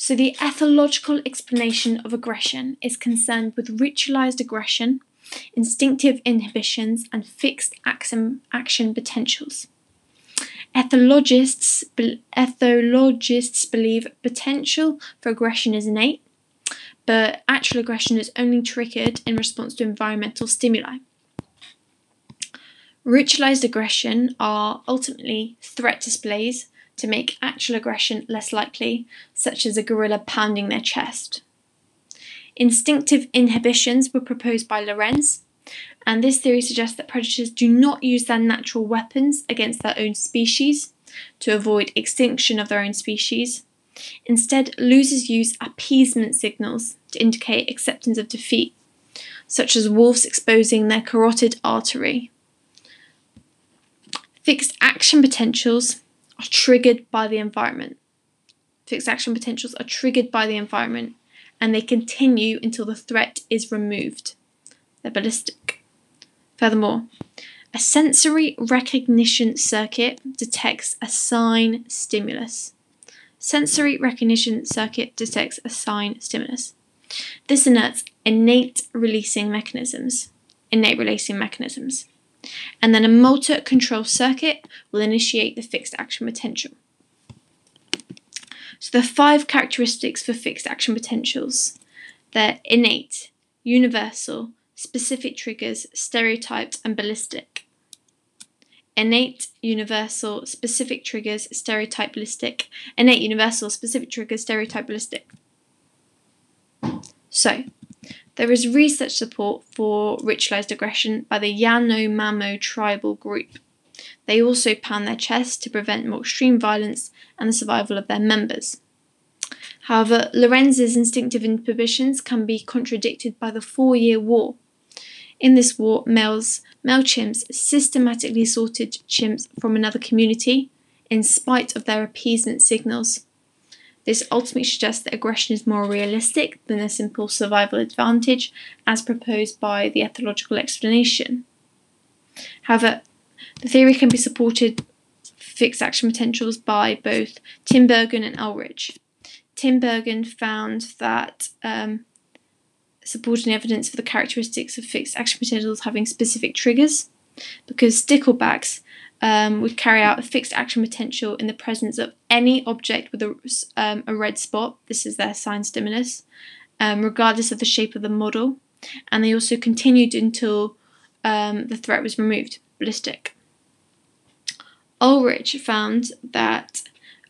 So, the ethological explanation of aggression is concerned with ritualized aggression, instinctive inhibitions, and fixed action, action potentials. Ethologists, ethologists believe potential for aggression is innate, but actual aggression is only triggered in response to environmental stimuli. Ritualized aggression are ultimately threat displays to make actual aggression less likely, such as a gorilla pounding their chest. Instinctive inhibitions were proposed by Lorenz, and this theory suggests that predators do not use their natural weapons against their own species to avoid extinction of their own species. Instead, losers use appeasement signals to indicate acceptance of defeat, such as wolves exposing their carotid artery. Fixed action potentials are triggered by the environment. Fixed action potentials are triggered by the environment and they continue until the threat is removed. They're ballistic. Furthermore, a sensory recognition circuit detects a sign stimulus. Sensory recognition circuit detects a sign stimulus. This inerts innate releasing mechanisms. Innate releasing mechanisms and then a motor control circuit will initiate the fixed action potential. So the five characteristics for fixed action potentials. They're innate, universal, specific triggers, stereotyped, and ballistic. Innate, universal, specific triggers, stereotype, ballistic. Innate, universal, specific triggers, stereotype, ballistic. So, there is research support for ritualized aggression by the Yanomamo tribal group. They also pound their chests to prevent more extreme violence and the survival of their members. However, Lorenz's instinctive inhibitions can be contradicted by the Four Year War. In this war, males, male chimps systematically sorted chimps from another community in spite of their appeasement signals. This ultimately suggests that aggression is more realistic than a simple survival advantage as proposed by the ethological explanation. However, the theory can be supported fixed action potentials by both Tinbergen and Ulrich. Tinbergen found that um, supporting evidence for the characteristics of fixed action potentials having specific triggers because sticklebacks um, would carry out a fixed action potential in the presence of any object with a, um, a red spot. This is their sign stimulus, um, regardless of the shape of the model. And they also continued until um, the threat was removed, ballistic. Ulrich found that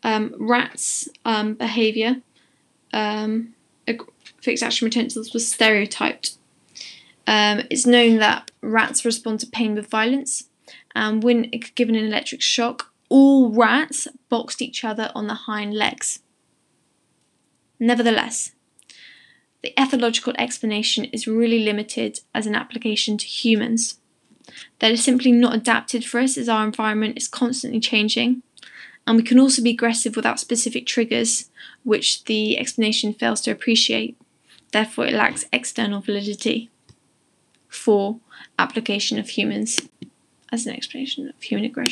um, rats' um, behaviour, fixed action potentials, was stereotyped. it's known that rats respond to pain with violence and when given an electric shock, all rats boxed each other on the hind legs. Nevertheless, the ethological explanation is really limited as an application to humans. That is simply not adapted for us as our environment is constantly changing, and we can also be aggressive without specific triggers, which the explanation fails to appreciate. Therefore, it lacks external validity for application of humans as an explanation of human aggression.